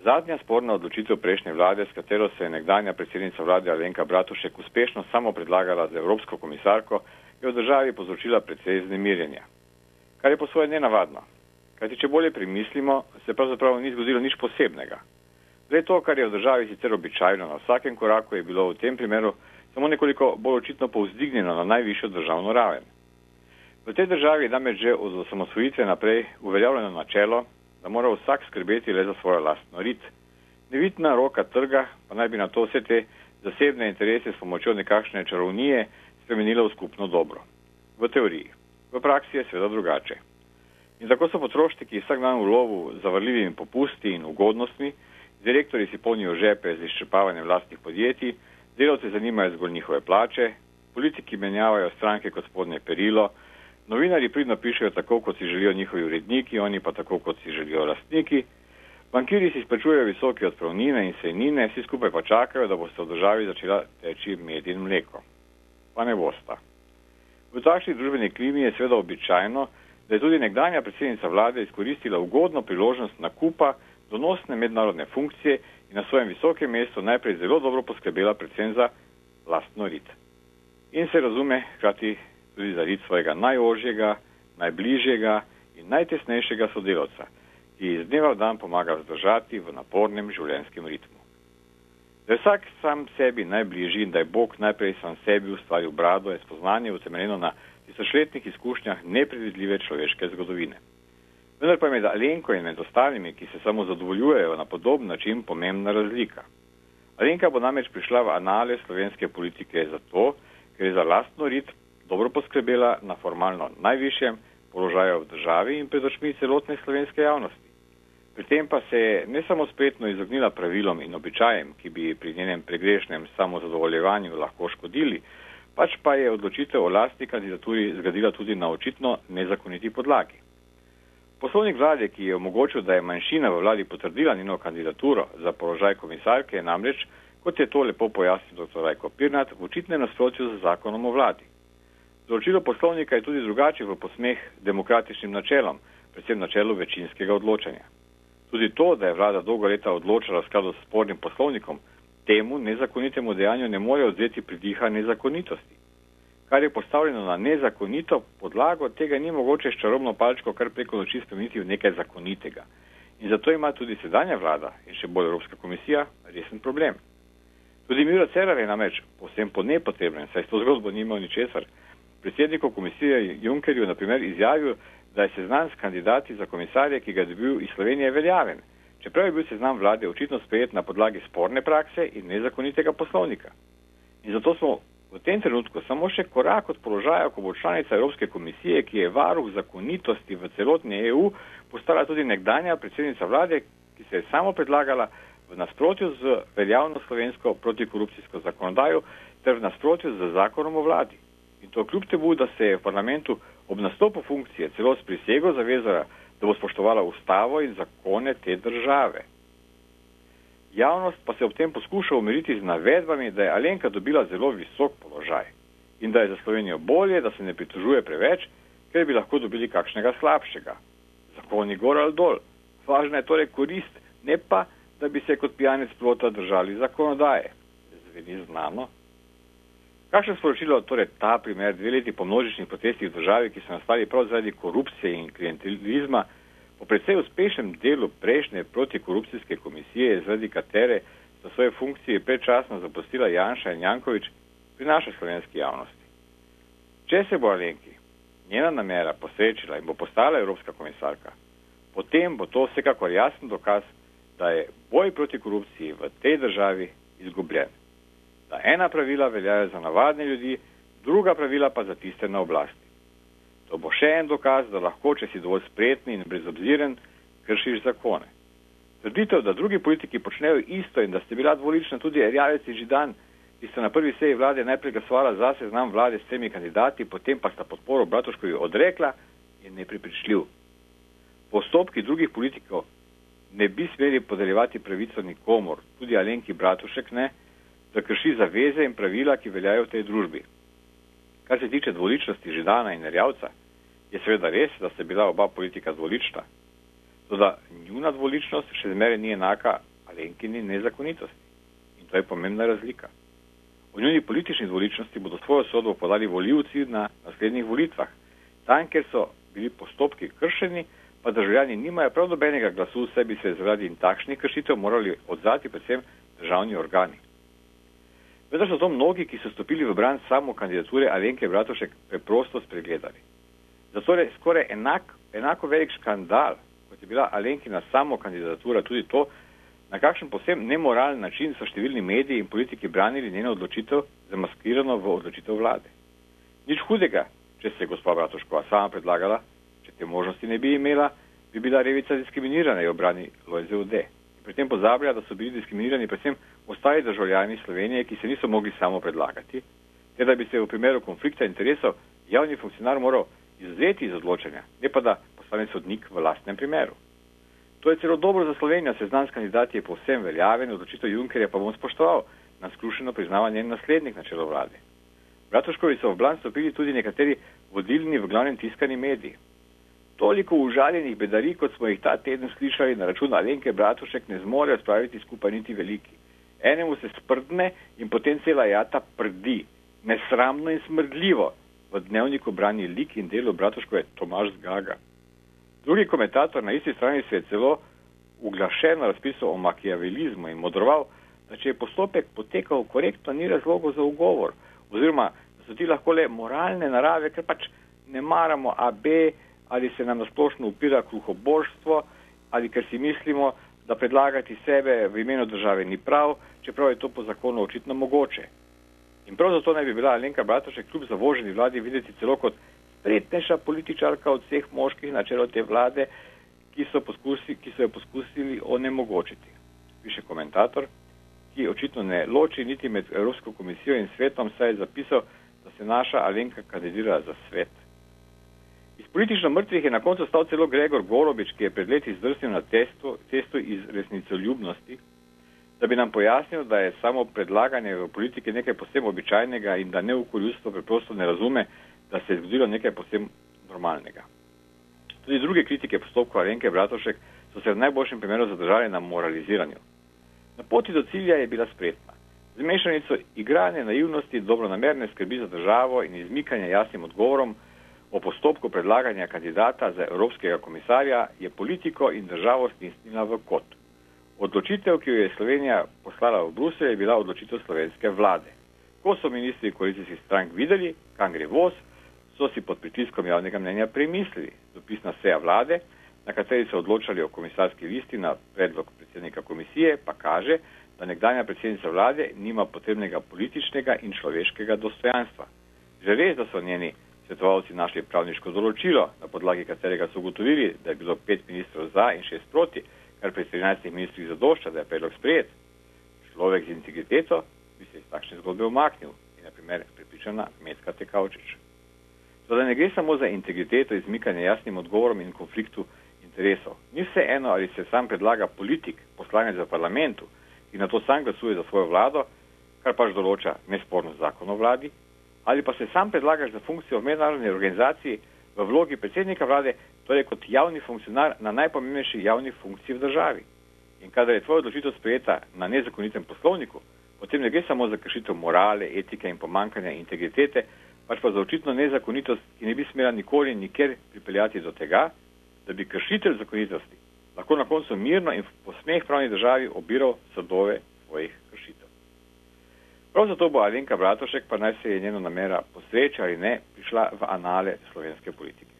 Zadnja sporna odločitev prejšnje vlade, s katero se je nekdanja predsednica vlade Alenka Bratušek uspešno samo predlagala za Evropsko komisarko, je v državi povzročila precej znemirjenja. Kar je po svoje nenavadno. Kajti, če bolje premislimo, se pravzaprav ni zgodilo nič posebnega. Zdaj to, kar je v državi sicer običajno na vsakem koraku, je bilo v tem primeru samo nekoliko bolj očitno povzdignjeno na najvišjo državno raven. V tej državi je namreč že od osamosvojitve naprej uveljavljeno načelo, da mora vsak skrbeti le za svojo lastno rit. Nevidna roka trga pa naj bi na to vse te zasebne interese s pomočjo nekakšne čarovnije spremenila v skupno dobro. V teoriji. V praksi je seveda drugače. In tako so potrošniki vsak dan v lovu z zavrljivimi popusti in ugodnostmi, direktori si polnijo žepe z izčrpavanjem vlastnih podjetij, delavce zanimajo zgolj njihove plače, politiki menjavajo stranke kot spodnje perilo, novinari pridno pišejo tako, kot si želijo njihovi uredniki, oni pa tako, kot si želijo lastniki, bankiri si spračujejo visoke odpravnine in sejnine, vsi skupaj pa čakajo, da boste v državi začela teči med in mleko. Pa ne bosta. V takšni družbeni klimi je seveda običajno, da je tudi nekdanja predsednica vlade izkoristila ugodno priložnost nakupa donosne mednarodne funkcije in na svojem visokem mestu najprej zelo dobro poskrbela predvsem za lastno rit. In se razume hkrati tudi za rit svojega najožjega, najbližjega in najtesnejšega sodelavca, ki iz dneva v dan pomaga vzdržati v napornem življenjskem ritmu. Da je vsak sam sebi najbližji in da je Bog najprej sam sebi ustvaril brado, je spoznanje utemeljeno na tisočletnih izkušnjah nepredvidljive človeške zgodovine. Vendar pa je med Alenko in med ostalimi, ki se samo zadovoljujejo na podoben način, pomembna razlika. Alenka bo namreč prišla v anale slovenske politike zato, ker je za lastno rit dobro poskrbela na formalno najvišjem položaju v državi in pred očmi celotne slovenske javnosti. Pri tem pa se je ne samo spretno izognila pravilom in običajem, ki bi pri njenem pregrešnem samozadovoljevanju lahko škodili, pač pa je odločitev o lastni kandidaturi zgradila tudi na očitno nezakoniti podlagi. Poslovnik vlade, ki je omogočil, da je manjšina v vladi potrdila njeno kandidaturo za položaj komisarke, je namreč, kot je to lepo pojasnil dr. Rajko Pirnat, v očitnem nasprotju z zakonom o vladi. Določilo poslovnika je tudi drugače v posmeh demokratičnim načelom, predvsem načelu večinskega odločanja. Tudi to, da je vlada dolgo leta odločala v skladu s spornim poslovnikom, temu nezakonitemu dejanju ne more odzeti pridiha nezakonitosti kar je postavljeno na nezakonito podlago, tega ni mogoče s čarobno palčko kar preko noči spremeniti v nekaj zakonitega. In zato ima tudi sedanja vlada in še bolj Evropska komisija resen problem. Tudi Miro Cerar je namreč posem po nepotrebnem, saj s to zgodbo ni imel ničesar. Predsedniku komisije Junkerju na primer izjavil, da je seznam s kandidati za komisarje, ki ga je dobil iz Slovenije, veljaven. Čeprav je bil seznam vlade očitno sprejet na podlagi sporne prakse in nezakonitega poslovnika. In zato smo v tem trenutku samo še korak od položaja, ko bo članica Evropske komisije, ki je varuh zakonitosti v celotni EU, postala tudi nekdanja predsednica vlade, ki se je samo predlagala v nasprotju z veljavno slovensko protikorupcijsko zakonodajo ter v nasprotju z zakonom o vladi. To kljub temu, da se je v parlamentu ob nastopu funkcije celo s prisego zavezala, da bo spoštovala ustavo in zakone te države. Javnost pa se ob tem poskuša umiriti z navedbami, da je Alenka dobila zelo visok položaj in da je za Slovenijo bolje, da se ne pritožuje preveč, ker bi lahko dobili kakšnega slabšega. Zakoni gor ali dol. Važna je torej korist, ne pa, da bi se kot pijanec plota držali zakonodaje. Zveni znano. Kakšno sporočilo torej ta primer dve leti po množičnih protestih v državi, ki so nastali prav zaradi korupcije in klientelizma, Po predvsej uspešnem delu prejšnje protikorupcijske komisije, zaradi katere so svoje funkcije predčasno zapustila Janša in Jankovič, prinaša slovenski javnosti. Če se bo Alenki njena namera posrečila in bo postala evropska komisarka, potem bo to vsekakor jasen dokaz, da je boj proti korupciji v tej državi izgubljen. Da ena pravila veljajo za navadne ljudi, druga pravila pa za tiste na oblasti. To bo še en dokaz, da lahko, če si dovolj spretni in brezobziren, kršiš zakone. Trditev, da drugi politiki počnejo isto in da ste bila dvolična tudi Erjavec in Židan, ki sta na prvi seji vlade najprej glasovala za seznam vlade s temi kandidati, potem pa sta podporo Bratuškovi odrekla, je nepripričljiv. Postopki drugih politikov ne bi smeli podeljevati pravico nikomor, tudi Alenki Bratušek ne, da krši zaveze in pravila, ki veljajo v tej družbi. Kar se tiče dvoličnosti Židana in Erjavca, je seveda res, da sta bila oba politika dvolična. Toda njuna dvoličnost še zmeraj ni enaka Alenkini nezakonitosti. In to je pomembna razlika. O njuni politični dvoličnosti bodo svojo sodbo podali voljivci na naslednjih volitvah. Tam, kjer so bili postopki kršeni, pa državljani nimajo prav nobenega glasu, vse bi se zaradi takšnih kršitev morali odzvati predvsem državni organi. Vendar so to mnogi, ki so stopili v bran samo kandidature Alenke Bratošek, preprosto spregledali. Zato je skoraj enak, enako velik škandal, kot je bila Alenkina samo kandidatura, tudi to, na kakšen posebno nemoralen način so številni mediji in politiki branili njeno odločitev, zamaskirano v odločitev vlade. Nič hudega, če se je gospa Bratoškova sama predlagala, če te možnosti ne bi imela, bi bila revica diskriminirana, je obrani LOZUD. Pri tem pozablja, da so bili diskriminirani predvsem ostali državljani Slovenije, ki se niso mogli samo predlagati, ter da bi se v primeru konflikta interesov javni funkcionar moral izuzeti iz odločanja, ne pa da postane sodnik v lastnem primeru. To je celo dobro za Slovenijo, seznam s kandidati je povsem veljaven, odločitev Junkerja pa bom spoštoval, na skrušeno priznava njen naslednik na čelo vlade. Bratuškovi so v blan stopili tudi nekateri vodilni v glavnem tiskani mediji. Toliko užaljenih bedarij, kot smo jih ta teden slišali na račun Alenke Bratušek, ne zmorejo spraviti skupaj niti veliki. Enemu se sprdne in potem cela jata prdi, nesramno in smrdljivo. V dnevniku brani lik in delo Bratuškove Tomaš Zgaga. Drugi komentator na isti strani se je celo uglašeno razpisal o makijavelizmu in modroval, da če je postopek potekal korektno, ni razlogov za ugovor, oziroma da so ti lahko le moralne narave, ker pač ne maramo AB ali se nam nasplošno upira kruhoborstvo ali ker si mislimo, da predlagati sebe v imenu države ni prav, čeprav je to po zakonu očitno mogoče. In prav zato naj bi bila Alenka Bratošek kljub zavoženi vladi videti celo kot spretnejša političarka od vseh moških na čelo te vlade, ki so, poskusi, ki so jo poskusili onemogočiti. Piše komentator, ki očitno ne loči niti med Evropsko komisijo in svetom, saj je zapisal, da se naša Alenka kandidira za svet. Politično mrtvih je na koncu stal celo Gregor Gorobič, ki je pred leti zdrsnil na testu, testu iz resnicoljubnosti, da bi nam pojasnil, da je samo predlaganje v politiki nekaj posebno običajnega in da neukoljstvo preprosto ne razume, da se je zgodilo nekaj posebno normalnega. Tudi druge kritike postopkov Arenke Bratošek so se v najboljšem primeru zadržali na moraliziranju. Na poti do cilja je bila spretna. Z mešanico igranja naivnosti, dobronamerne skrbi za državo in izmikanja jasnim odgovorom o postopku predlaganja kandidata za evropskega komisarja je politiko in državo stisnila v kot. Odločitev, ki jo je Slovenija poslala v Bruselj, je bila odločitev slovenske vlade. Ko so ministri koalicijskih strank videli, kam gre voz, so si pod pritiskom javnega mnenja premislili. Dopisna seja vlade, na kateri so odločali o komisarski listi na predlog predsednika komisije, pa kaže, da nekdanja predsednica vlade nima potrebnega političnega in človeškega dostojanstva. Že res, da so njeni svetovalci našli pravniško določilo, na podlagi katerega so ugotovili, da je bilo pet ministrov za in šest proti, kar pri 13 ministrih zadošča, da je predlog sprejet. Človek z integriteto bi se iz takšne zgodbe umaknil in, na primer, pripričana Metka Tekavčič. Toda ne gre samo za integriteto, izmikanje jasnim odgovorom in konfliktu interesov. Ni vse eno, ali se sam predlaga politik, poslanec v parlamentu in na to sam glasuje za svojo vlado, kar pač določa nesporno zakon o vladi, ali pa se sam predlagaš za funkcijo v mednarodni organizaciji v vlogi predsednika vlade, torej kot javni funkcionar na najpomembnejši javni funkciji v državi. In kadar je tvoja odločitev sprejeta na nezakonitem poslovniku, potem ne gre samo za kršitev morale, etike in pomankanja integritete, pač pa za očitno nezakonitost, ki ne bi smela nikoli nikjer pripeljati do tega, da bi kršitelj zakonitosti lahko na koncu mirno in posmeh pravni državi obiral sadove svojih kršitev. Prav zato bo Alenka Bratošek, pa naj se je njeno namera posreča ali ne, prišla v anale slovenske politike.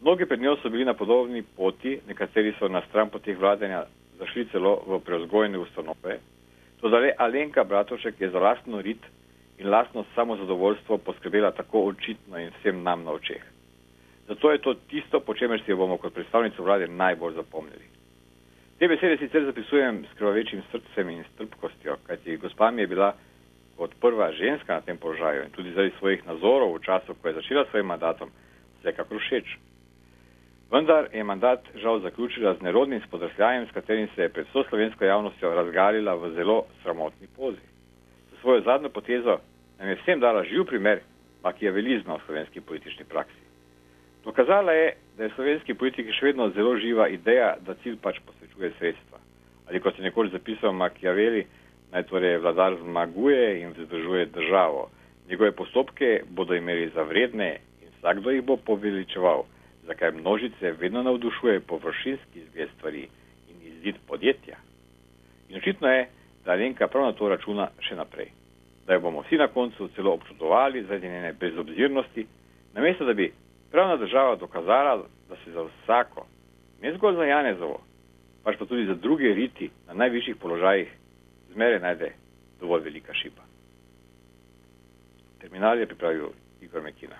Mnogi pred njo so bili na podobni poti, nekateri so na stran poteh vladanja zašli celo v preozgojne ustanove. To da le Alenka Bratošek je za lastno rit in lastno samozadovoljstvo poskrbela tako očitno in vsem nam na očeh. Zato je to tisto, po čemer si jo bomo kot predstavnico vlade najbolj zapomnili. Te besede sicer zapisujem s krvavečim srcem in strpkostjo, kajti gospa mi je bila kot prva ženska na tem položaju in tudi zaradi svojih nazorov v času, ko je začela svojim mandatom, vsekakor všeč. Vendar je mandat žal zaključila z nerodnim spodrsljajem, s katerim se je pred vso slovensko javnostjo razgalila v zelo sramotni pozi. S svojo zadnjo potezo nam je vsem dala živ primer makijavelizma v slovenski politični praksi. Dokazala je, da je v slovenski politiki še vedno zelo živa ideja, da cilj pač posvečuje sredstva. Ali kot je nekoč zapisal Machiavelli, naj torej vladar zmaguje in vzdržuje državo. Njegove postopke bodo imeli za vredne in vsakdo jih bo poveličeval, zakaj množice vedno navdušuje površinski zgled stvari in izid podjetja. In očitno je, da Alenka prav na to računa še naprej. Da jo bomo vsi na koncu celo občudovali zaradi njene brezobzirnosti, namesto da bi pravna država dokazala, da se za vsako, ne zgolj za Janezovo, pač pa tudi za druge riti na najvišjih položajih, zmeraj najde dovolj velika šipa. Terminal je pripravil Igor Mekina.